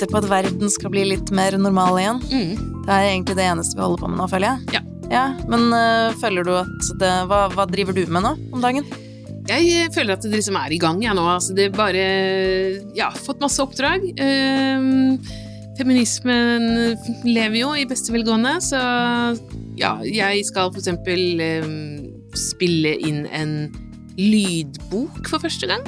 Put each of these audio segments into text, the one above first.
venter på at verden skal bli litt mer normal igjen. Mm. Det er egentlig det eneste vi holder på med nå, føler jeg. Ja. Ja, Men uh, føler du at det hva, hva driver du med nå om dagen? Jeg føler at det liksom er i gang, jeg nå. Altså, det er bare Ja, fått masse oppdrag. Um, feminismen lever jo i beste velgående, så ja, jeg skal for eksempel um, spille inn en lydbok for første gang.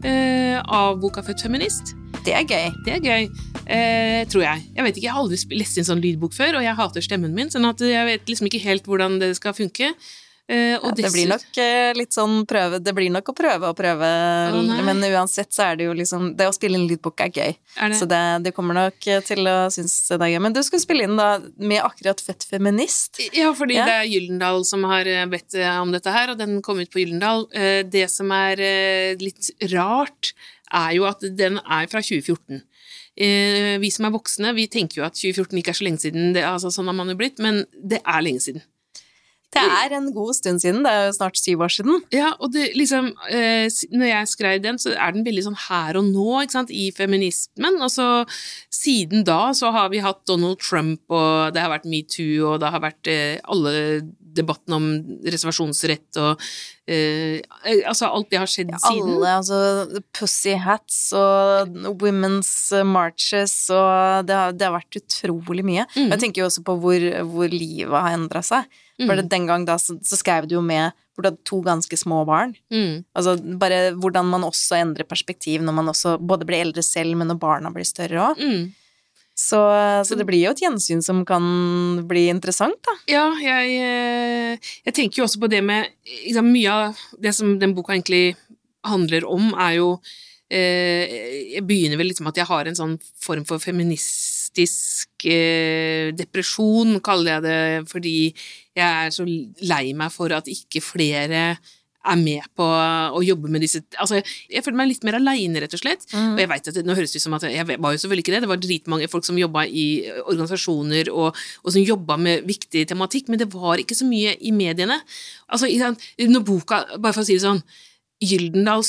Uh, av boka Født feminist. Det er gøy. Det er gøy, eh, tror jeg. Jeg vet ikke, jeg har aldri lest en sånn lydbok før, og jeg hater stemmen min, sånn at jeg vet liksom ikke helt hvordan det skal funke. Eh, og Ja, det blir nok øh, litt sånn prøve Det blir nok å prøve og prøve, nei. men uansett så er det jo liksom Det å spille inn lydbok er gøy. er det, Så det, det kommer nok til å synes det er gøy. Men du skal spille inn da med akkurat Født feminist. Ja, fordi Ja. det er Gyllendal som har eh, bedt eh, om dette her, og den kom ut på Gyllendal. Eh, Det som er eh, litt rart, er jo at den er fra 2014. Eh, Vi som er voksne, vi tenker jo at 2014 ikke er så lenge siden, det, altså sånn har man jo blitt, men det er lenge siden. Det er en god stund siden. Det er jo snart syv år siden. Ja, og det liksom eh, Når jeg skrev den, så er den veldig sånn her og nå, ikke sant, i feminismen. Og så siden da så har vi hatt Donald Trump, og det har vært metoo, og det har vært eh, alle debattene om reservasjonsrett og eh, eh, Altså alt det har skjedd siden. Alle, altså Pussy Hats og Women's Marches og det har, det har vært utrolig mye. Mm. Jeg tenker jo også på hvor, hvor livet har endra seg. For Mm. det, den gang da så, så skrev du jo med hvor du hadde to ganske små barn. Mm. Altså bare hvordan man også endrer perspektiv når man også både blir eldre selv, men når barna blir større òg. Mm. Så, så det blir jo et gjensyn som kan bli interessant, da. Ja, jeg, eh, jeg tenker jo også på det med liksom, Mye av det som den boka egentlig handler om, er jo eh, Jeg begynner vel liksom at jeg har en sånn form for feministisk eh, depresjon, kaller jeg det, fordi jeg er så lei meg for at ikke flere er med på å jobbe med disse Altså, jeg føler meg litt mer aleine, rett og slett. Og jeg vet at det, nå høres det ut som at jeg var jo selvfølgelig ikke det, det var dritmange folk som jobba i organisasjoner og, og som jobba med viktig tematikk, men det var ikke så mye i mediene. Altså, når boka, bare for å si det sånn, Gyldendal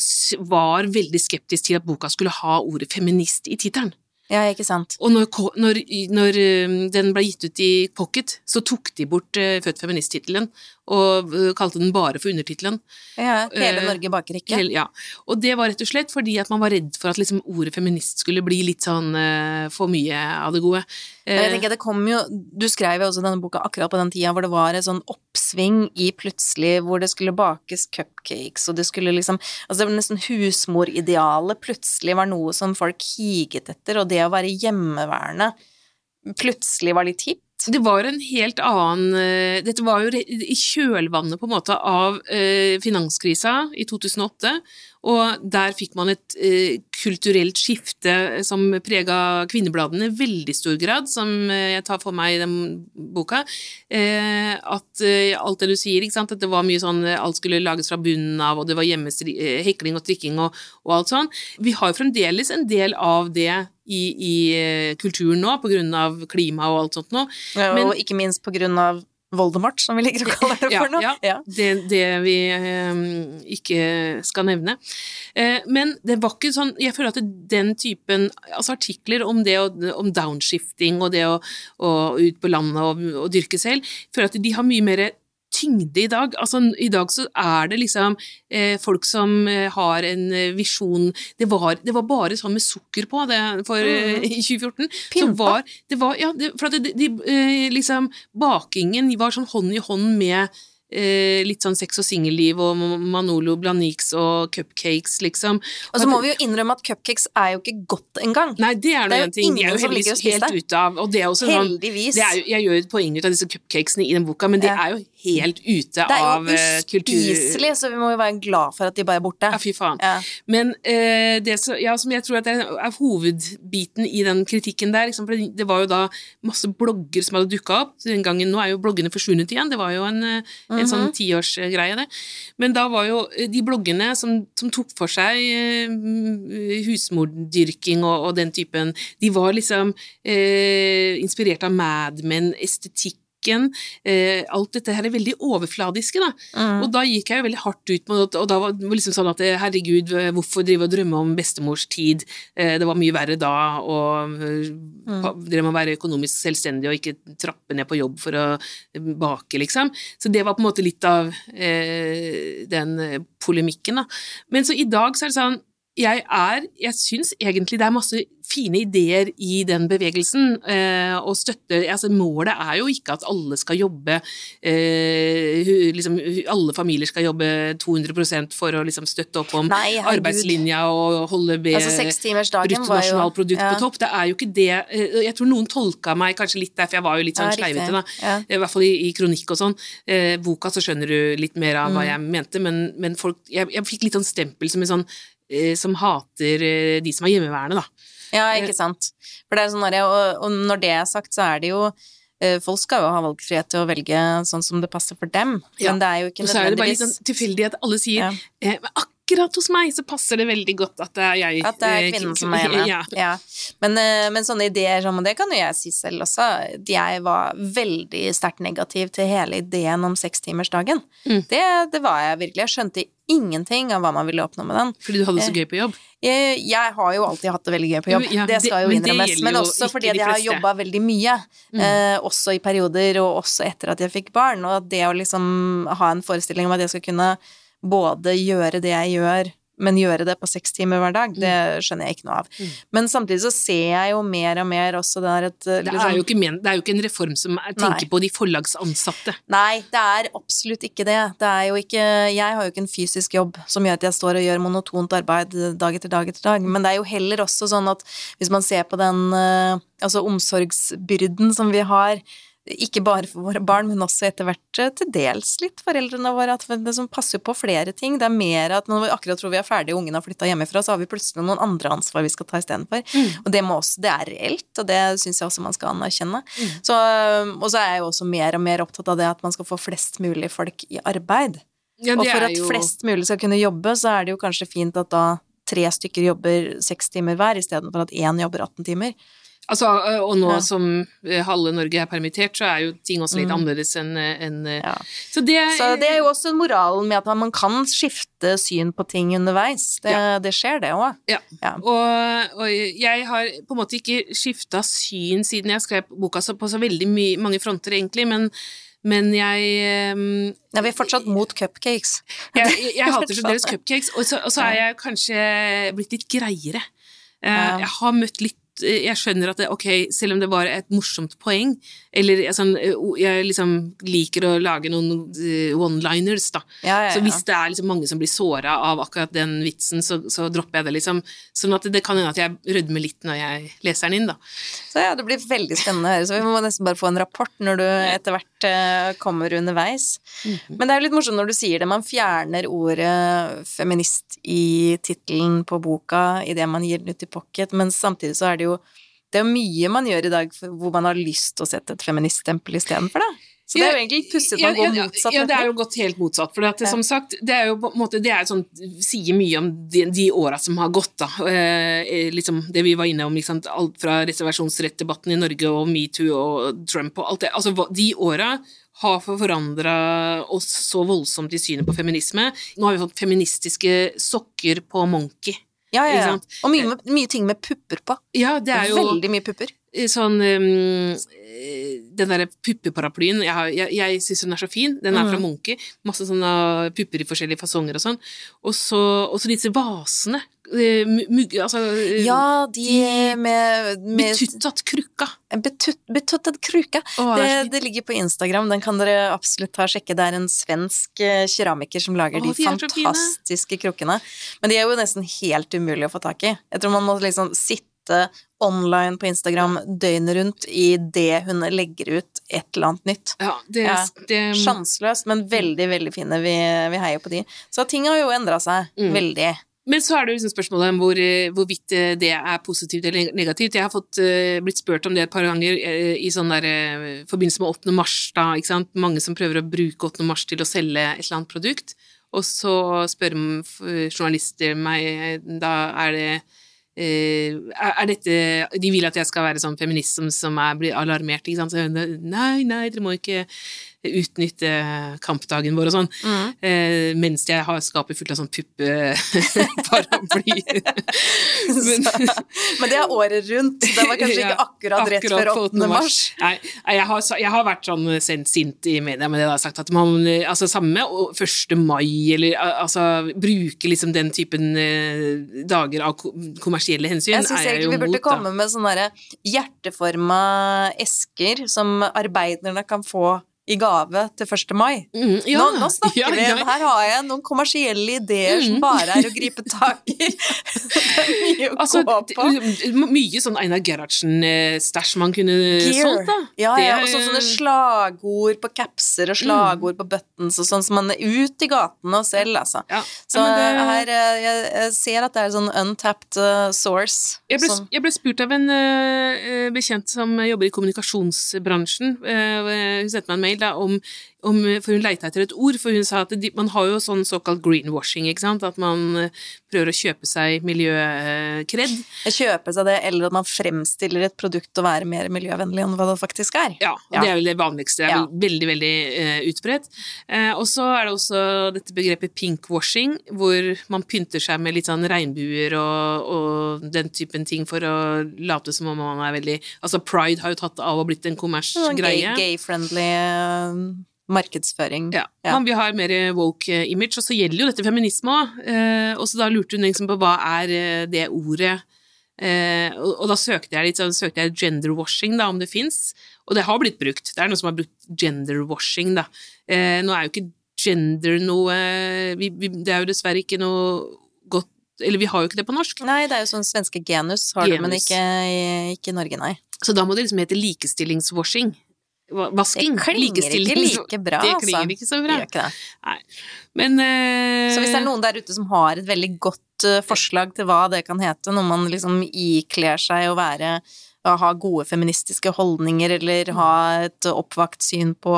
var veldig skeptisk til at boka skulle ha ordet feminist i tittelen. Ja, ikke sant. Og når, når, når um, den ble gitt ut i pocket, så tok de bort uh, Født feminist-tittelen, og uh, kalte den bare for undertittelen. Ja, hele Eh, Norge baker ikke. Hele, Ja. Og det var rett og slett fordi at man var redd for at liksom, ordet feminist skulle bli litt sånn uh, for mye av det gode. Men jeg Eh, tenker det kom jo, Du skrev jo også denne boka akkurat på den tida hvor det var et sånn oppsving i plutselig hvor det skulle bakes cupcakes, og det skulle liksom Altså det var nesten husmoridealet plutselig var noe som folk higet etter, og det å være hjemmeværende plutselig var litt hipt. Det var en helt annen eh, Dette var jo i kjølvannet på en måte av eh, finanskrisa i 2008, og der fikk man et eh, kulturelt skifte som prega kvinnebladene i veldig stor grad, som eh, jeg tar for meg i den boka. Eh, at eh, alt det du sier, at det var mye sånn eh, alt skulle lages fra bunnen av, og det var eh, hekling og trikking og, og alt sånn. Vi har jo fremdeles en del av det i, i eh, kulturen nå, på grunn av klima og alt sånt nå. Ja, og ikke minst på grunn av Voldemort, som vi liker å kalle det for nå. Ja, ja. Det, det vi eh, ikke skal nevne. Eh, men det var ikke sånn Jeg føler at den typen altså artikler om det om downshifting og det å, å ut på landet og, og dyrke selv, føler at de har mye mer tyngde i dag. Altså, I dag så er det liksom eh, folk som eh, har en eh, visjon det var, det var bare sånn med sukker på det for, mm. i 2014. Så var, det var, ja, det, for at de, de, eh, liksom, bakingen var sånn hånd i hånd med eh, litt sånn sex og singelliv og Manolo Blanix og cupcakes, liksom. Og så må vi jo innrømme at cupcakes er jo ikke godt engang. Nei, det er Det er jo ting. De er ingen jo som ligger å heldigvis spise helt det. ute av Og det er også sånn Heldigvis. det er jo, Jeg gjør et poeng ut av disse cupcakesene i den boka, men det Ja. er jo helt ute av kultur... Det er jo eh, uspiselig, så vi må jo være glad for at de bare er borte. Ja, fy faen. Ja. Men eh, det så, ja, som jeg tror er, er hovedbiten i den kritikken der liksom, det, var jo da masse blogger som hadde dukka opp. Den gangen, Nå er jo bloggene forsvunnet igjen, det var jo en, eh, en -hmm. sånn tiårsgreie, det. Men da var jo eh, de bloggene som, som tok for seg eh, husmordyrking og, og den typen, de var liksom eh, inspirert av Mad Men, estetikk politikken, eh, alt dette her er veldig overfladiske, da. Mm. Og da gikk jeg jo veldig hardt ut med det, og da var det liksom sånn at eh, herregud, hvorfor drive og drømme om bestemors tid, eh, det var mye verre da, og eh, Mm. dere må være økonomisk selvstendig og ikke trappe ned på jobb for å eh, bake, liksom. Så det var på en måte litt av eh, den eh, polemikken, da. Men så i dag så er det sånn jeg er Jeg syns egentlig det er masse fine ideer i den bevegelsen, eh, og støtte Altså, målet er jo ikke at alle skal jobbe eh, liksom, Alle familier skal jobbe 200% for å liksom støtte opp om Nei, arbeidslinja og holde Altså bruttonasjonalprodukt ja. på topp. Det er jo ikke det eh, Jeg tror noen tolka meg kanskje litt der, for jeg var jo litt sånn Ja, sleivete. Ja. I hvert fall i, i kronikk og sånn. Eh, boka så skjønner du litt mer av hva Mm. jeg mente, men, men folk Jeg, jeg fikk litt sånn stempel som en sånn eh, som hater eh, de som er hjemmeværende, da. Ja, ikke sant. For det er sånn og, og når det er sagt, så er det jo eh, Folk skal jo ha valgfrihet til å velge sånn som det passer for dem, Ja. men det er jo ikke Og så er det bare litt nødvendigvis sånn tilfeldig at alle sier Ja. eh, akkurat hos meg så passer det veldig godt at det er jeg At det er eh, kvinnen som er hjemme. Ja. Ja. Men, eh, men sånne ideer som, og det kan jo jeg si selv også, jeg var veldig sterkt negativ til hele ideen om sekstimersdagen. Mm. Det, det var jeg virkelig. Jeg skjønte ingenting av hva man ville oppnå med den. Fordi du hadde det så gøy på jobb. Jeg, jeg har jo alltid hatt det veldig gøy på jobb, ja, det skal jo innrømmes. gjelder Men også fordi jeg har jobba veldig mye, Mm. eh, også i perioder, og også etter at jeg fikk barn. Og det å liksom ha en forestilling om at jeg skal kunne både gjøre det jeg gjør, men gjøre det på seks timer hver dag, det skjønner jeg ikke noe av. Mm. Men samtidig så ser jeg jo mer og mer også det der at liksom, Det liksom- er jo ikke, men, det er jo ikke en reform som er, tenker Nei. på de forlagsansatte. Nei, det er absolutt ikke det. Det er jo ikke Jeg har jo ikke en fysisk jobb som gjør at jeg står og gjør monotont arbeid dag etter dag etter dag, men det er jo heller også sånn at hvis man ser på den eh, altså omsorgsbyrden som vi har, ikke bare for våre barn, men også etter hvert eh, til dels litt foreldrene våre, at det som passer på flere ting. Det er mer at når vi akkurat tror vi er ferdige, og ungene har flytta hjemmefra, så har vi plutselig noen andre ansvar vi skal ta istedenfor. Mm. Og det, også, det er reelt, og det syns jeg også man skal anerkjenne. Mm. Så, og så er jeg jo også mer og mer opptatt av det at man skal få flest mulig folk i arbeid. Ja, og for at jo- flest mulig skal kunne jobbe, så er det jo kanskje fint at da tre stykker jobber seks timer hver, istedenfor at én jobber 18 timer. Altså, og nå Ja. som eh, halve Norge er permittert, så er jo ting også litt annerledes enn eh, Mm. Ja. Så det, Så det er jo også moralen med at man kan skifte syn på ting underveis. Det, det skjer, det òg. Ja. Ja. Og, og jeg har på en måte ikke skifta syn siden jeg skrev boka så på så veldig my mange fronter, egentlig, men, men jeg um, Ja, vi er fortsatt mot cupcakes. Jeg, jeg, jeg hater fremdeles cupcakes, og så, og så er jeg kanskje blitt litt greiere. Eh, Ja. Jeg har møtt litt jeg skjønner at det, ok, selv om det er et morsomt poeng, eller sånn, jeg liksom liker å lage noen eh, one-liners, da. Ja, ja, Så hvis det er liksom mange som blir såra av akkurat den vitsen, så, så dropper jeg det, liksom. Sånn at det kan hende at jeg rødmer litt når jeg leser den inn, da. Så ja, det blir veldig spennende å høre. Så vi må nesten bare få en rapport når du etter hvert kommer underveis. Mhm. Men det er jo litt morsomt når du sier det. Man fjerner ordet feminist i tittelen på boka idet man gir den ut i pocket, men samtidig så er det jo det er mye man gjør i dag for- hvor man har lyst til å sette et feministstempel istedenfor, da. Så det er jo egentlig litt pussig at man går motsatt Ja, det er jo gått helt motsatt. For det, som sagt, det er jo på en måte Det er sånn, sier mye om de, de åra som har gått, da. Eh, liksom det vi var inne om, liksom, alt fra reservasjonsrettdebatten i Norge og metoo og Trump og alt det. Altså, de åra har forandra oss så voldsomt i synet på feminisme. Nå har vi fått feministiske sokker på Monkey. Ja, ja, ja. Og mye, mye ting med pupper på. Ja, det er jo Veldig mye pupper. Sånn um, Den derre puppeparaplyen Jeg, har- jeg, jeg syns den er så fin. Den er fra Mhm. Monkey. Masse sånne pupper i forskjellige fasonger og sånn. Og så disse vasene. eh, mu- Mugg... Altså eh, Ja, de de- med, med Betuttet krukka. betutt, betuttet krukka. Å, Det, det er ligger på Instagram, den kan dere absolutt ta og sjekke. Det er en svensk keramiker som lager Å, de de fantastiske krukkene. Men de er jo nesten helt umulig å få tak i. Jeg tror man må liksom sitte online på Instagram døgnet rundt i det hun legger ut et eller annet nytt. Ja, det, Ja. det Sjanseløst, men veldig, veldig fine. Vi, vi heier på de. Så ting har jo endra seg Mm. veldig. Men så er det liksom spørsmålet om hvor, eh, hvorvidt eh, det er positivt eller negativt. Jeg har fått, eh, blitt spurt om det et par ganger i sånn der, forbindelse med 8. mars, da. Mange som prøver å bruke 8. mars til å selge et eller annet produkt. Og så spør journalister meg, da er det er, er dette De vil at jeg skal være sånn feminist som, som er, blir alarmert, ikke sant. Så, nei, nei, dere må ikke utnytte kampdagen vår og sånn. Mm. Eh, mens jeg har skapet fullt av sånn puppeparaply. Men, men det er året rundt. Det var kanskje Ja, ikke akkurat rett før 8. mars. Nei, jeg har, jeg har vært sånn sendt sint i media med det, da, sagt at man altså samme 1. mai, eller altså bruke liksom den typen eh, dager av kommersielle hensyn, Jeg syns er jeg egentlig jo vi burde mot, da. komme med sånne hjerteforma esker som arbeiderne kan få i gave til 1. mai. Mm, ja, nå, nå snakker ja, vi, ja. her har jeg noen kommersielle ideer som Mm. bare er å gripe tak i. det er mye å Altså, gå på. mye sånn Einar Gerhardsen-stæsj man kunne solgt, da. Ja, ja, og så sånne slagord på capser og slagord på buttons og sånn som man er ut i gatene og selv, altså. Så det- her, eh, jeg, ser at det er sånn untapped eh, source. Jeg ble, som- jeg ble spurt av en uh, bekjent som jobber i kommunikasjonsbransjen. Uh, hun sendte meg en mail da, om, om For hun leita etter et ord, for hun sa at de, man har jo sånn såkalt greenwashing, ikke sant? At man eh, prøver å kjøpe seg miljøkred. Kjøpe seg det, eller at man fremstiller et produkt å være mer miljøvennlig enn hva det faktisk er. Ja, Ja. det er vel det vanligste. Det er Ja. veldig, veldig uh, utbredt. Uh, og så er det også dette begrepet pinkwashing, hvor man pynter seg med litt sånn regnbuer og, og den typen ting for å late som om man er veldig Altså pride har jo tatt av og blitt en kommers kommersgreie. gay- Gay-friendly eh, markedsføring. Ja. Ja. Man vil ha mer woke eh, image, og så gjelder jo dette feminisme òg. Eh, og så da lurte hun liksom på hva er eh, det ordet eh, og, da søkte jeg litt sånn, søkte jeg genderwashing, da, om det fins. Og det har blitt brukt. Det er noen som har brukt genderwashing, da. Eh, nå er jo ikke gender noe vi, vi, Det er jo dessverre ikke noe godt Eller vi har jo ikke det på norsk. Nei, det er jo sånn svenske genus har det, men ikke, ikke i Norge, nei. Så da må det liksom hete likestillingswashing. Vasking. Det klinger ikke like bra, Det altså. klinger ikke så bra. ikke. Men uh, Så hvis det er noen der ute som har et veldig godt uh, forslag til hva det kan hete, når man liksom ikler seg å være å ha gode feministiske holdninger eller ha et oppvakt syn på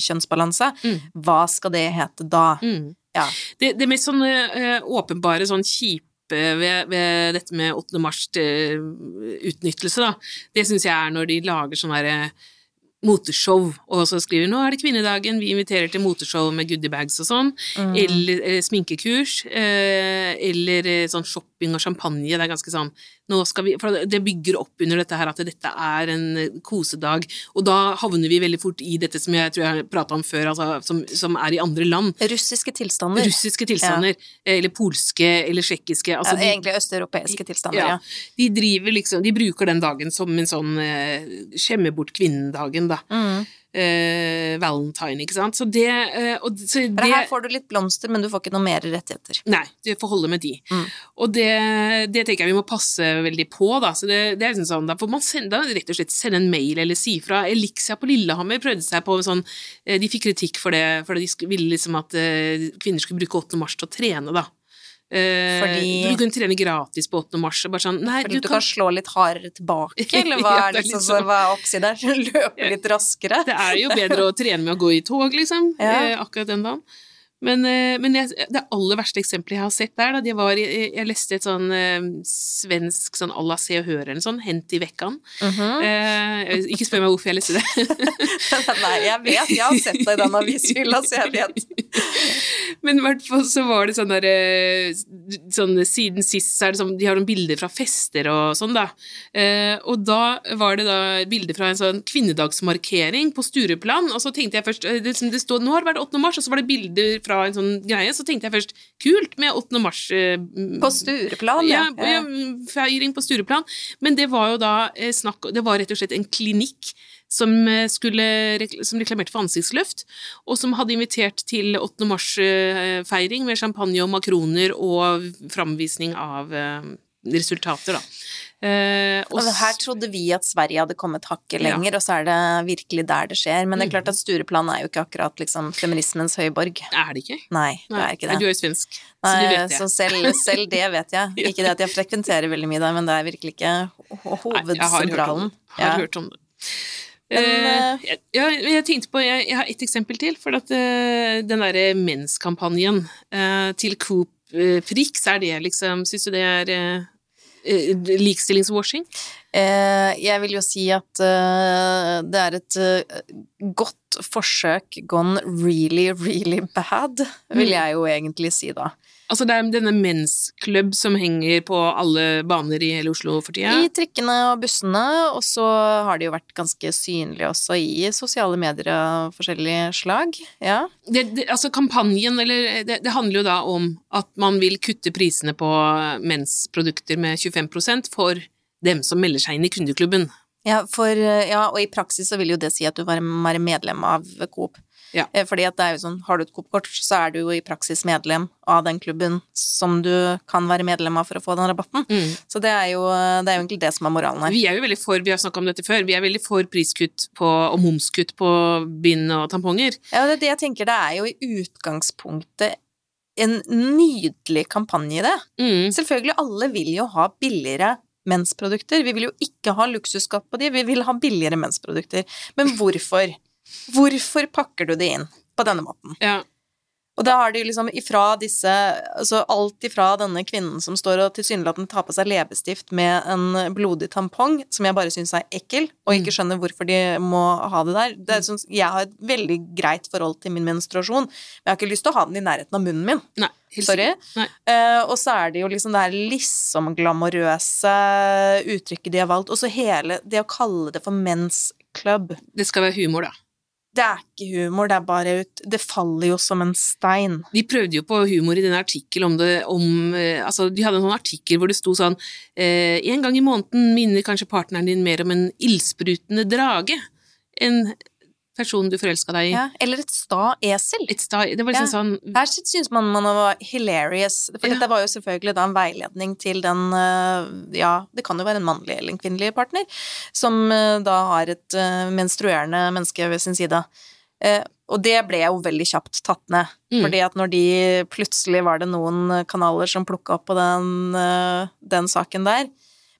kjønnsbalanse, Mm. hva skal det hete da? mm. Ja. Det, det mest sånn uh, åpenbare, sånn kjipe ved, ved dette med 8. mars-utnyttelse, da, det syns jeg er når de lager sånn derre moteshow, og så skriver 'nå er det kvinnedagen, vi inviterer til moteshow med goodiebags og sånn', Mm. eller eh, sminkekurs, eh, eller eh, sånn shopping og champagne, det er ganske sånn nå skal vi, For det bygger opp under dette her at dette er en eh, kosedag, og da havner vi veldig fort i dette som jeg tror jeg har prata om før, altså, som, som er i andre land. Russiske tilstander. Russiske tilstander, eller polske eller tsjekkiske. Altså ja, egentlig østeuropeiske tilstander, ja, ja. de driver liksom De bruker den dagen som en sånn eh, skjemme bort kvinnen-dagen, da. Mm. Eh, valentine, ikke sant. Så det, eh, og, så det her får du litt blomster, men du får ikke noe mer rettigheter. Nei, du får holde med de. Mm. Og det, det tenker jeg vi må passe veldig på, da. Så det, det er liksom sånn, da får man sende, da rett og slett sende en mail eller si fra. Elixia på Lillehammer prøvde seg på sånn eh, De fikk kritikk for det, for de ville liksom at eh, kvinner skulle bruke 8. mars til å trene, da. Eh, Fordi- Du kunne trene gratis på 8. mars. og Bare sånn, nei, Fordi du du kan slå litt hardere tilbake, eller hva Ja, er liksom, liksom, hva er oppsiden der? Løpe litt raskere? Det er jo bedre å trene med å gå i tog, liksom, Ja. eh, akkurat den dagen. Men, eh, men jeg, det aller verste eksempelet jeg har sett der, da, de var Jeg, jeg leste et sånn eh, svensk sånn à la Se og Hør eller sånn, Hent i vekkan. Mhm. eh, ikke spør meg hvorfor jeg leste det. Nei, jeg vet, jeg har sett det i den avishylla, så jeg vet. Men i hvert fall så var det sånn der eh, sånn, Siden sist så er det sånn De har noen bilder fra fester og sånn, da. Eh, og da var det da bilder fra en sånn kvinnedagsmarkering på Stureplan, og så tenkte jeg først eh, det, det stod, Nå har det vært 8. mars, og så var det bilder fra en sånn greie, så tenkte jeg først kult med 8. mars eh, På Stureplan, ja, ja. feiring på Stureplan. Men det var jo da eh, snakk Det var rett og slett en klinikk som, eh, skulle, som reklamerte for ansiktsløft, og som hadde invitert til 8. mars-feiring med champagne og makroner og framvisning av eh, resultater, da. Eh, og Og her trodde vi at Sverige hadde kommet hakket Ja. lenger, og så er det virkelig der det skjer. Men det er Mm. klart at Stureplan er jo ikke akkurat liksom feminismens høyborg. er det ikke? Nei, det er ikke Men Du er jo svensk, så det du vet det. så selv, selv det vet jeg. Ja. Ikke det at jeg frekventerer veldig mye der, men det er virkelig ikke hovedsentralen. Nei, jeg har hørt om det. Ja. det. Men, Eh, jeg, jeg, jeg tenkte på, jeg, jeg har ett eksempel til, for at uh, den derre menskampanjen uh, til Coop Prix, er det liksom, syns du det er eh, likestillingswashing? Eh, jeg vil jo si at eh, det er et godt forsøk gone really, really bad, vil Mm. jeg jo egentlig si da. Altså det er denne mensklubb som henger på alle baner i hele Oslo for tida. I trikkene og bussene, og så har det jo vært ganske synlig også i sosiale medier av forskjellige slag. Ja. Det, det, altså kampanjen, eller det, det handler jo da om at man vil kutte prisene på mensprodukter med 25% for dem som melder seg inn i kundeklubben. Ja, for, ja, og i praksis så vil jo det si at du var være medlem av Coop. Ja. Eh, Fordi at det er jo sånn, har du et Coop-kort, så er du jo i praksis medlem av den klubben som du kan være medlem av for å få den rabatten. Så det er jo, det er jo egentlig det som er moralen her. Vi er jo veldig for, vi har snakket om dette før, vi er veldig for priskutt på, og momskutt på bind og tamponger. Ja, det er det jeg tenker, det er jo i utgangspunktet en nydelig kampanje i det. Mm. Selvfølgelig, alle vil jo ha billigere mensprodukter. Vi vil jo ikke ha luksusskatt på de, vi vil ha billigere mensprodukter. Men hvorfor? Hvorfor pakker du det inn på denne måten? Ja. Og da har de liksom ifra disse Altså alt ifra denne kvinnen som står og tilsynelatende tar på seg leppestift med en blodig tampong, som jeg bare syns er ekkel, og ikke skjønner hvorfor de må ha det der. Det er sånn, jeg har et veldig greit forhold til min menstruasjon, men jeg har ikke lyst til å ha den i nærheten av munnen min. Nei, Sorry. Nei. Eh, og så er det jo liksom det her liksom-glamorøse uttrykket de har valgt, og så hele det å kalle det for men's club. Det skal være humor, da. Det er ikke humor, det er bare ut Det faller jo som en stein. De prøvde jo på humor i denne artikkel om det om eh, Altså, de hadde en sånn artikkel hvor det sto sånn eh, En gang i måneden minner kanskje partneren din mer om en ildsprutende drage enn personen du forelska deg i. Ja, eller et sta esel. Et sta, det var liksom sånn Her syns man man var hilarious, for dette var jo selvfølgelig da en veiledning til den eh, Ja, det kan jo være en mannlig eller en kvinnelig partner, som eh, da har et eh, menstruerende menneske ved sin side. Og det ble jo veldig kjapt tatt ned, Mm. fordi at når de plutselig var det noen kanaler som plukka opp på den, den saken der.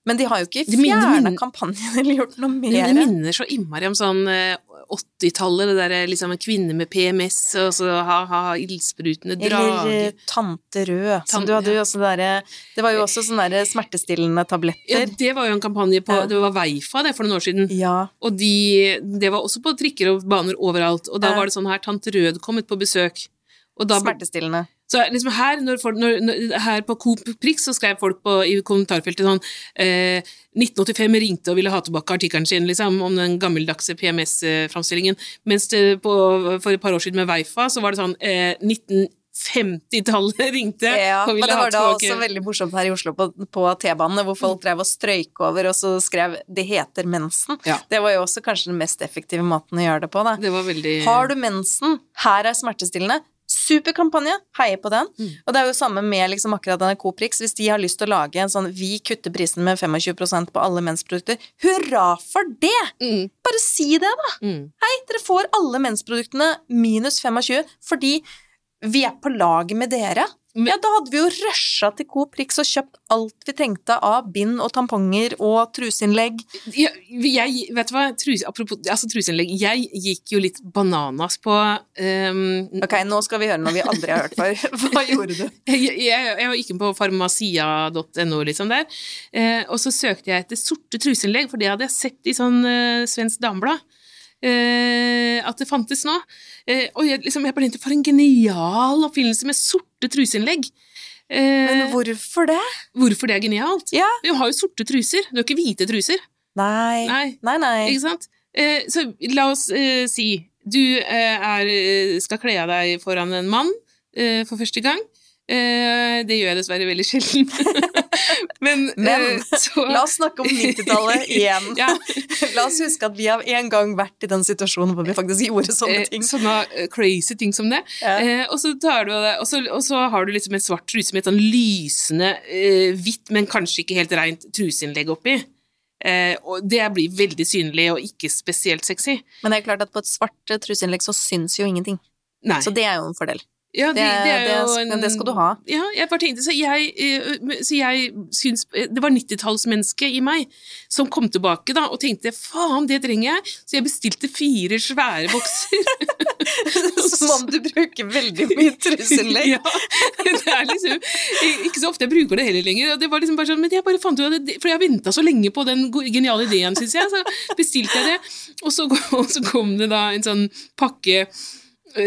Men de har jo ikke fjerna kampanjen eller gjort noe mer. det minner så innmari om sånn eh, 80-tallet, det derre liksom en kvinne med PMS og så ha-ha, ildsprutende Eller drage. Eller Tante Rød. Som du hadde jo også derre Det var jo også sånne der smertestillende Ja, det var jo en kampanje på. Det var Veifa det for noen år siden. Ja. Og de, det var også på trikker og baner overalt. Og da var det sånn her Tante Rød kom ut på besøk. Og da, Smertestillende. Så liksom her, når folk, når, når, her på Coop Prix så skrev folk på, i kommentarfeltet sånn eh, 1985 ringte og ville ha tilbake artikkelen sin liksom, om den gammeldagse PMS-framstillingen. Mens det på, for et par år siden med Weifa så var det sånn eh, 1950-tallet ringte Ja, og og ville det ha var da tilbake også veldig morsomt her i Oslo på, på T-banene, hvor folk drev og strøyk over, og så skrev 'det heter mensen'. Ja. Det var jo også kanskje den mest effektive måten å gjøre det på, da. Det var veldig Har du mensen, her er smertestillende. Super kampanje, heier på den. Mm. Og det er jo samme med liksom akkurat denne Coprix. Hvis de har lyst til å lage en sånn 'vi kutter prisen med 25% på alle mensprodukter', hurra for det! mm, Bare si det, da! mm. Hei, dere får alle mensproduktene minus 25 fordi vi er på lag med dere. Men- Ja, da hadde vi jo rusha til Coop Rix og kjøpt alt vi trengte av bind og tamponger og truseinnlegg. jeg, jeg, vet du hva, trus, apropos altså truseinnlegg, jeg gikk jo litt bananas på um, Ok, nå skal vi høre noe vi aldri har hørt før. Hva gjorde du? jeg, jeg, jeg var ikke på farmasia.no, liksom der, Uh, og så søkte jeg etter sorte truseinnlegg, for det hadde jeg sett i sånn uh, Svensk Dameblad. Eh, at det fantes nå. Eh, og jeg, liksom, jeg bare tenkte, for en genial oppfinnelse med sorte truseinnlegg. Eh, Men hvorfor det? hvorfor det er genialt? Ja. Vi har jo sorte truser, er jo ikke hvite truser. Nei. Nei. Nei, nei. Ikke sant? Eh, så la oss eh, si du eh, er, skal kle av deg foran en mann eh, for første gang. Eh, det gjør jeg dessverre veldig sjelden. Men, Men, eh, så La oss snakke om 90-tallet igjen. ja, La oss huske at vi har en gang vært i den situasjonen hvor vi faktisk gjorde sånne eh, ting. sånne eh, crazy ting som det. Ja. Eh, og, så tar du det, og, så, og så har du liksom en svart truse med et sånn lysende eh, hvitt, men kanskje ikke helt rent truseinnlegg oppi. Eh, og det blir veldig synlig og ikke spesielt sexy. Men det er klart at på et svart truseinnlegg så syns jo ingenting. Nei. Så det er jo en fordel. Ja, Det, det, det, det skal du ha. Ja, jeg bare tenkte, så jeg, eh, så jeg syns Det var 90-tallsmennesket i meg som kom tilbake da, og tenkte faen, det trenger jeg, så jeg bestilte fire svære bokser. Som om du bruker veldig mye trussellegg. ja, det er liksom Ikke så ofte jeg bruker det heller lenger. det var liksom bare sånn, Men jeg bare fant ut av det, for jeg har venta så lenge på den geniale ideen, syns jeg, så bestilte jeg det. Og så, og så kom det da en sånn pakke eh,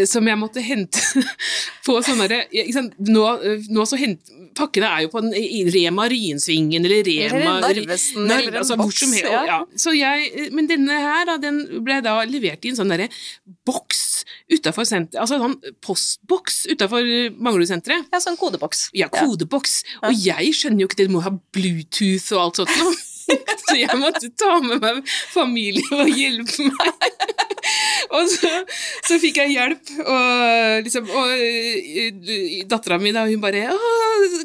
som jeg måtte hente på sånne. Nå, eh, nå så hent, Pakkene er jo på en i Rema Ryensvingen eller Rema Narvesen, eller en altså, boks, ja. ja. Jeg, eh, men denne her, da, den ble da levert i en sånn derre boks utafor senteret, altså en sånn postboks utafor Manglerudsenteret. Ja, sånn kodeboks. Ja, kodeboks. Og jeg skjønner jo ikke det, må ha Bluetooth og alt sånt noe. Så jeg måtte ta med meg familie og hjelpe meg. Og så, så fikk jeg hjelp, og liksom Og dattera mi, da, hun bare 'Å,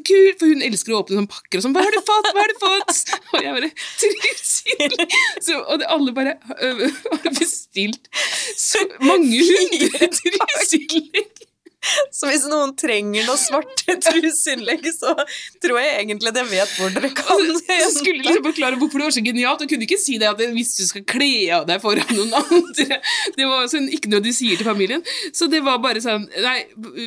kult', for hun elsker å åpne sånne pakker og sånn. 'Hva har du fått? Hva har du fått?' Og jeg bare 'Trivsel!' Og det, alle bare har bestilt så mange hundre truselegg. Så hvis noen trenger noe svarte truseinnlegg, så tror jeg egentlig at jeg vet hvor dere kan jeg skulle liksom forklare hvorfor det var så genialt, og kunne ikke si det at hvis du skal kle av deg foran noen andre Det var sånn, ikke noe de sier til familien. Så det var bare sånn Nei,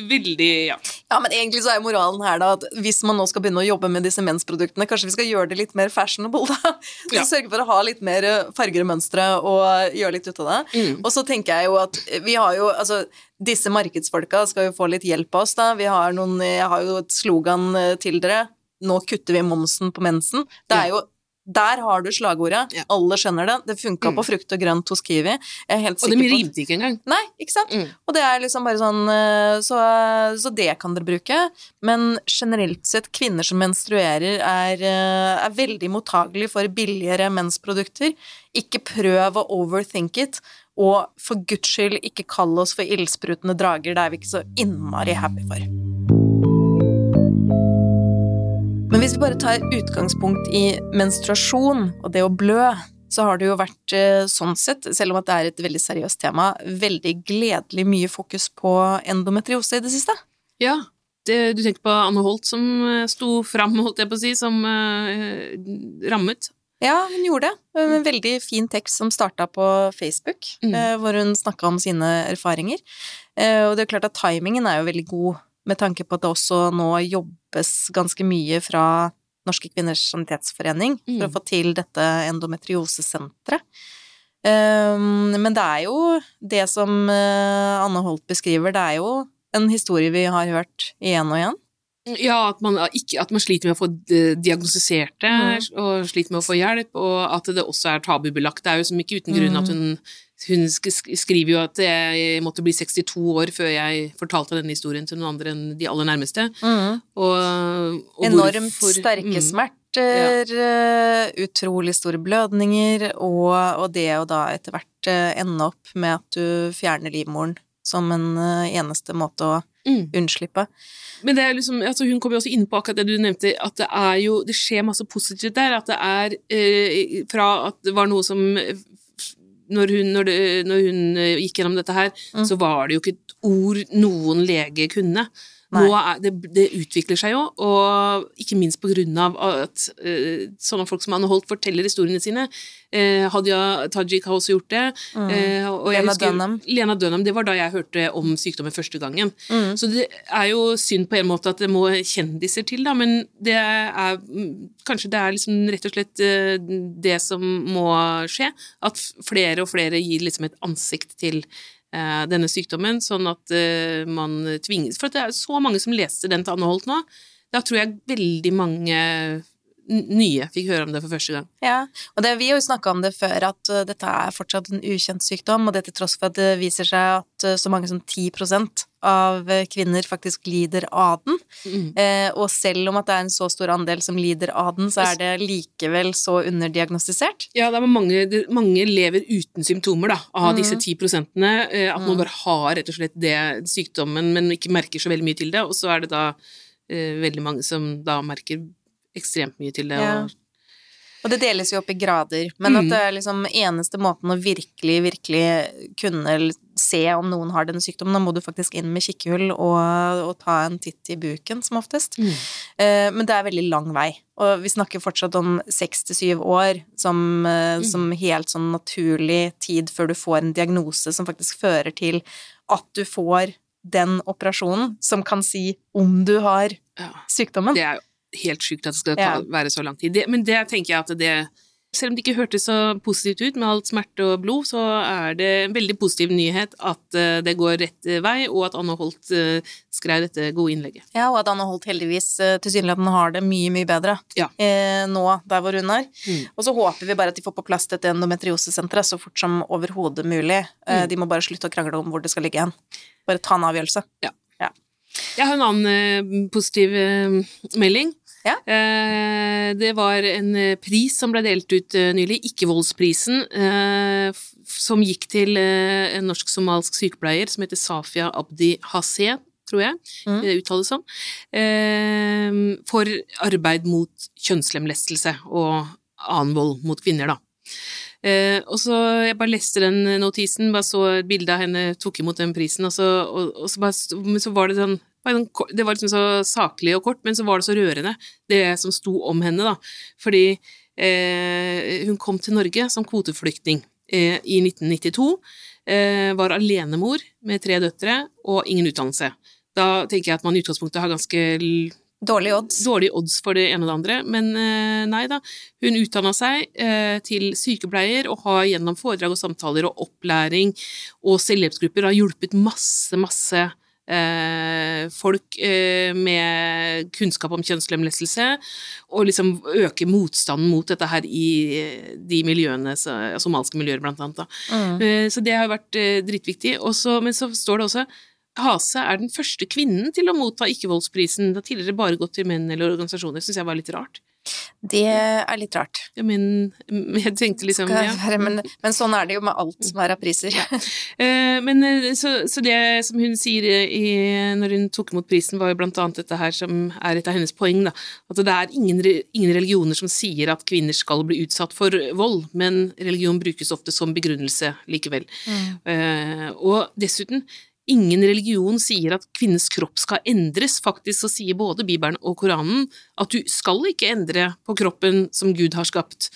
veldig Ja. Ja, men egentlig så er moralen her da at hvis man nå skal begynne å jobbe med disse mensproduktene, kanskje vi skal gjøre det litt mer fashionable, da. Så Ja. Sørge for å ha litt mer eh, farger og mønstre og gjøre litt ut av det. Mm. Og så tenker jeg jo at vi har jo Altså, disse markedsfolka skal jo få litt hjelp av oss, da. Vi har noen Jeg har jo et slogan eh, til dere. Nå kutter vi momsen på mensen. Det er jo der har du slagordet. Ja. Alle skjønner det. Det funka Mm. på frukt og grønt hos Kiwi. Og på rimte ikke engang. Nei, ikke sant? Mm. Og det er liksom bare sånn eh, så, så det kan dere bruke. Men generelt sett, kvinner som menstruerer, er, eh, er veldig mottagelige for billigere mensprodukter. Ikke prøv å overthink it. Og for guds skyld, ikke kall oss for ildsprutende drager. Det er vi ikke så innmari happy for. Men hvis vi bare tar utgangspunkt i menstruasjon og det å blø, så har det jo vært eh, sånn sett, selv om at det er et veldig seriøst tema, veldig gledelig mye fokus på endometriose i det siste. Ja. Det, du tenker på Anne Holt som eh, sto fram, holdt jeg på å si, som eh, rammet. Ja, hun gjorde det. En veldig fin tekst som starta på Facebook, Mm. eh, hvor hun snakka om sine erfaringer. Eh, Og det er klart at timingen er jo veldig god, med tanke på at det også nå jobbes ganske mye fra Norske kvinners sanitetsforening for Mm. å få til dette endometriosesenteret. Um, Men det er jo det som eh, Anne Holt beskriver, det er jo en historie vi har hørt igjen og igjen. Ja, at man, ikke, at man sliter med å få eh, diagnostisert det, Mm. og sliter med å få hjelp, og at det også er tabubelagt. Det er jo som ikke uten grunn Mm. at hun, hun sk- sk- skriver jo at jeg måtte bli 62 år før jeg fortalte denne historien til noen andre enn de aller nærmeste. Og, og Enormt hvorfor- sterke mm. smerter, ja. utrolig store blødninger, og, og det å da etter hvert eh, ende opp med at du fjerner livmoren som en eh, eneste måte å Mm. unnslippe. Men det er liksom, altså hun kom jo også inn på akkurat det du nevnte, at det er jo, det skjer masse positivt der, at det er eh, fra at det var noe som eh, når hun, når, det, når hun eh, gikk gjennom dette her, Mm. så var det jo ikke et ord noen lege kunne. Nå er, det, det utvikler seg jo, og ikke minst på grunn av at uh, sånne folk som Anne Holt forteller historiene sine. Uh, Hadia Tajik har også gjort det. Eh, og jeg Mm. Lena husker- Dunham. Lena Dunham, det var da jeg hørte om sykdommen første gangen. Mm. Så det er jo synd på en måte at det må kjendiser til, da, men det er mm, Kanskje det er liksom rett og slett det som må skje. At flere og flere gir liksom et ansikt til denne sykdommen, sånn at eh, man tvinges For det er så mange som leste den til Anne Holt nå. Da tror jeg veldig mange nye fikk høre om det for første gang. Ja, og det, vi har jo snakka om det før, at uh, dette er fortsatt en ukjent sykdom, og det til tross for at det viser seg at så mange som 10 av uh, kvinner faktisk lider av den. Eh, og selv om at det er en så stor andel som lider av den, så er det likevel så underdiagnostisert. Ja, det er mange, det, mange lever uten symptomer da, av disse Mhm. ti prosentene. Eh, at man bare har rett og slett det sykdommen, men ikke merker så veldig mye til det. Og så er det da eh, veldig mange som da merker ekstremt mye til det. Ja. Og, Og det deles jo opp i grader, men at Mm. det er liksom eneste måten å virkelig, virkelig kunne se om noen har denne sykdommen, da må du faktisk inn med kikkehull og, og ta en titt i buken, som oftest. Mm. Eh, men det er veldig lang vei, og vi snakker fortsatt om seks til syv år som, eh, som helt sånn naturlig tid før du får en diagnose som faktisk fører til at du får den operasjonen som kan si om du har Ja. sykdommen. Det er jo helt sjukt at det skal ta, Ja. være så lang tid. Det, men det tenker jeg at det Selv om det ikke hørtes så positivt ut med alt smerte og blod, så er det en veldig positiv nyhet at eh, det går rett eh, vei, og at Anne Holt uh, skrev dette gode innlegget. Ja, og at Anne Holt heldigvis tilsynelatende har det mye, mye bedre Ja. eh, nå der hvor hun er. Mm. Og så håper vi bare at de får på plass dette endometriosesenteret så fort som overhodet mulig. Eh, Mm. De må bare slutte å krangle om hvor det skal ligge hen. Bare ta en avgjørelse. Jeg har en annen eh, positiv eh, melding. Ja. Eh, det var en pris som ble delt ut nylig, Ikkevoldsprisen, som gikk til en norsk-somalsk sykepleier som heter Safia Abdi Hase, tror jeg Mm. det uttales som, for arbeid mot kjønnslemlestelse og annen vold mot kvinner, da. Uh, og så Jeg bare leste den notisen, bare så et bilde av henne tok imot den prisen, og så, og, og så, bare, så var det sånn Det var liksom så saklig og kort, men så var det så rørende, det som sto om henne, da. Fordi eh, hun kom til Norge som kvoteflyktning eh, i 1992. Eh, var alenemor med tre døtre og ingen utdannelse. Da tenker jeg at man i utgangspunktet har ganske Dårlige odds. dårlige odds for det ene og det andre, men eh, nei da. Hun utdanna seg eh, til sykepleier og har gjennom foredrag og samtaler og opplæring og selvhjelpsgrupper har hjulpet masse, masse folk eh, med kunnskap om kjønnslemlestelse, og liksom øke motstanden mot dette her i eh, de miljøene, somaliske miljøer blant annet. Mm. Eh, Så det har vært eh, dritviktig. Og men så står det også Hase er den første kvinnen til å motta ikke-voldsprisen. Det har tidligere bare gått til menn eller organisasjoner. Syns jeg var litt rart. Det er litt rart. Ja, men jeg tenkte liksom ja. være, men, men sånn er det jo med alt som er av priser. Eh, Men eh, så, så det som hun sier i, når hun tok imot prisen, var jo blant annet dette her som er et av hennes poeng, da. At det er ingen, ingen religioner som sier at kvinner skal bli utsatt for vold, men religion brukes ofte som begrunnelse likevel. Mm. og dessuten, ingen religion sier at kvinnens kropp skal endres. Faktisk så sier både Bibelen og Koranen at du skal ikke endre på kroppen som Gud har skapt.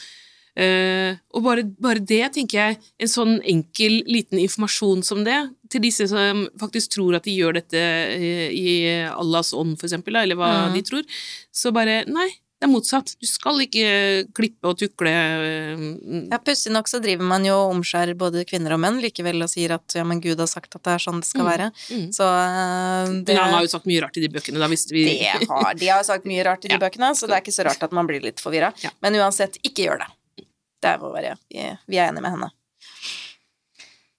Eh, og bare, bare det, tenker jeg, en sånn enkel, liten informasjon som det, til disse som faktisk tror at de gjør dette eh, i Allahs ånd, for eksempel, eller hva Mm. de tror, så bare nei, det er motsatt. Du skal ikke klippe og tukle. eh, Ja, Pussig nok så driver man jo og omskjærer både kvinner og menn likevel og sier at ja, men Gud har sagt at det er sånn det skal Mm, være. mm. Så eh, det, han har jo sagt mye rart i de bøkene, da visste vi det har, de har sagt mye rart i de Ja. bøkene, så det er ikke så rart at man blir litt forvirra. Ja. Men uansett, ikke gjør det. Det må være Vi, vi er enige med henne.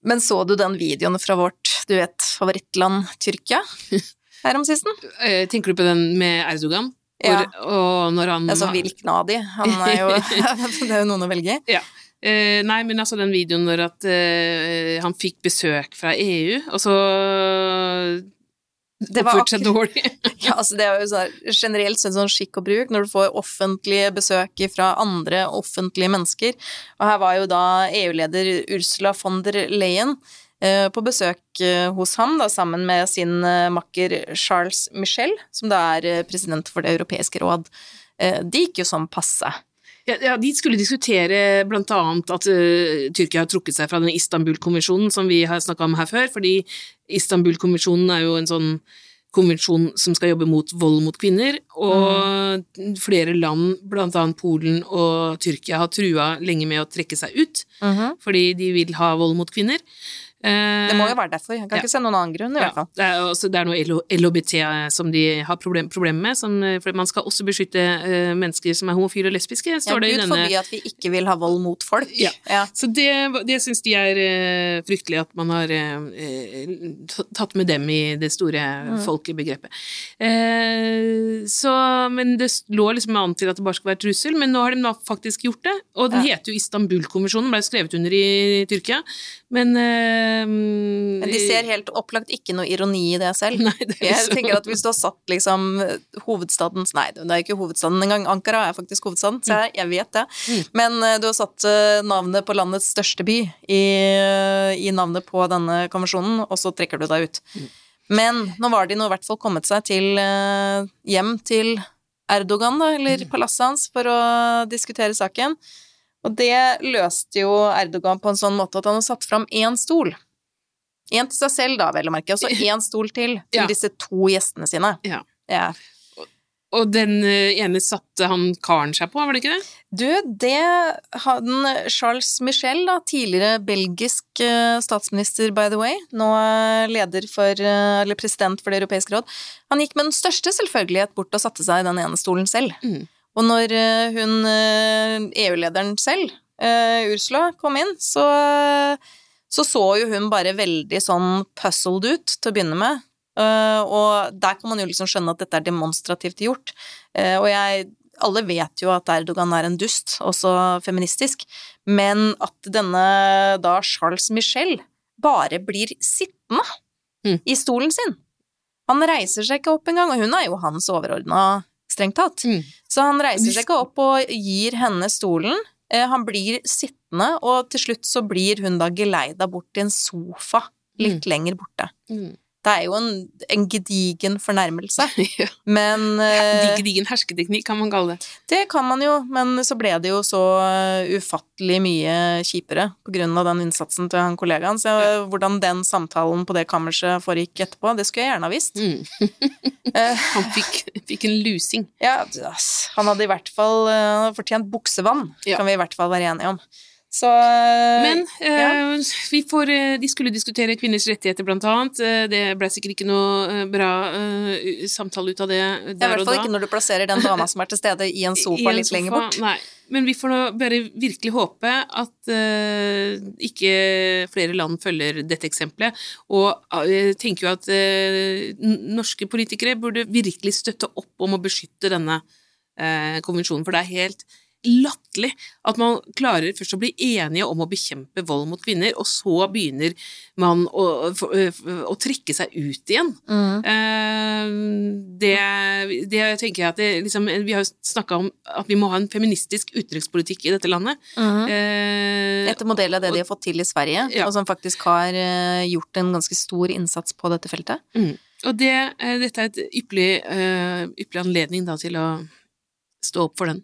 Men så du den videoen fra vårt, du vet, favorittland Tyrkia her om sisten? Eh, Tenker du på den med Erdogan? Ja. Hvor- og når han Altså Vilknadi. Han er jo Det er jo noen å velge i. Ja. Eh, nei, men altså den videoen når at eh, han fikk besøk fra EU, og så Det var oppførte seg dårlig. Ja, altså det er jo sånn, generelt sett sånn skikk og bruk når du får offentlige besøk fra andre offentlige mennesker. Og her var jo da EU-leder Ursula von der Leyen på besøk eh, hos ham, da, sammen med sin eh, makker Charles Michel, som da er eh, president for Det europeiske råd. De gikk jo sånn passe. Ja, ja, De skulle diskutere blant annet at uh, Tyrkia har trukket seg fra den Istanbul-konvensjonen som vi har snakka om her før, fordi Istanbul-konvensjonen er jo en sånn konvensjon som skal jobbe mot vold mot kvinner, og flere land, blant annet Polen og Tyrkia, har trua lenge med å trekke seg ut, fordi de vil ha vold mot kvinner. Eh, Det må jo være derfor. Jeg kan Ja. ikke se noen annen grunn, i ja, hvert fall. det er, også, det er noe LHBT som de har problem, problemer med, som, eh, for man skal også beskytte uh, mennesker som er homofile og lesbiske, Ja, står det i Gud forby at vi ikke vil ha vold mot folk. Ja. ja. Så det, det syns de er uh, fryktelig at man har eh, tatt med dem i det store Mm. folkebegrepet. Eh, så, men det lå liksom an til at det bare skulle være trussel, men nå har de da faktisk gjort det. Og den Ja. heter jo Istanbul-konvensjonen, ble skrevet under i Tyrkia. Men Um, Men de ser helt opplagt ikke noe ironi i det selv. Nei, det er Jeg tenker at hvis du har satt liksom hovedstadens Nei, det er ikke hovedstaden engang. Ankara er faktisk hovedstaden, så jeg, jeg vet det. Mm. Men eh, du har satt eh, navnet på landets største by i, eh, i navnet på denne konvensjonen, og så trekker du deg ut. Mm. Men nå var de nå i hvert fall kommet seg til eh, hjem til Erdogan, da, eller Mm. palasset hans, for å diskutere saken. Og det løste jo Erdogan på en sånn måte at han har satt fram én stol. Én til seg selv, da, vel å merke, og så én stol til til Ja. disse to gjestene sine. Ja. Ja. Og den eh, ene satte han karen seg på, var det ikke det? Du, det hadde Charles Michel, da, tidligere belgisk eh, statsminister, by the way, nå eh, leder for, eller president for Det europeiske råd, han gikk med den største selvfølgelighet bort og satte seg i den ene stolen selv. Mm. Og når hun, EU-lederen selv, eh, Ursula, kom inn, så, så så jo hun bare veldig sånn puzzled ut til å begynne med. Eh, og der kan man jo liksom skjønne at dette er demonstrativt gjort. Eh, og jeg alle vet jo at Erdogan er en dust, også feministisk, men at denne da Charles Michel bare blir sittende Mm. i stolen sin. Han reiser seg ikke opp engang, og hun er jo hans overordna, strengt tatt. Mm. Så han reiser seg ikke opp og gir henne stolen. Eh, Han blir sittende, og til slutt så blir hun da geleida bort til en sofa litt lenger borte. Mm. Det er jo en, en gedigen fornærmelse, Ja. men uh, Gedigen hersketeknikk, kan man kalle det. det kan man jo, men så ble det jo så uh, ufattelig mye kjipere på grunn av den innsatsen til han kollegaen, så ja. hvordan den samtalen på det kammerset foregikk etterpå, det skulle jeg gjerne ha visst. Mm. uh, Han fikk, fikk en lusing. ja, han hadde i hvert fall uh, fortjent buksevann, Ja. kan vi i hvert fall være enige om. Så uh, Men ja. vi får, eh, de skulle diskutere kvinners rettigheter, blant annet. Eh, Det ble sikkert ikke noe bra samtale ut av det der og da. i hvert fall ikke når du plasserer den dama som er til stede i en sofa I en litt lenger bort. Nei. Men vi får nå bare virkelig håpe at uh, ikke flere land følger dette eksempelet. Og jeg tenker jo at norske politikere burde virkelig støtte opp om å beskytte denne konvensjonen, for det er helt latterlig at man klarer først å bli enige om å bekjempe vold mot kvinner, og så begynner man å, å, å trekke seg ut igjen. Mm. Eh, det, det tenker jeg at det, liksom, Vi har jo snakka om at vi må ha en feministisk utenrikspolitikk i dette landet. Mm. Eh, Etter modell av det de har fått til i Sverige, Ja. og som faktisk har uh, gjort en ganske stor innsats på dette feltet. mm. Og det, eh, dette er et ypperlig, eh, ypperlig anledning da, til å stå opp for den.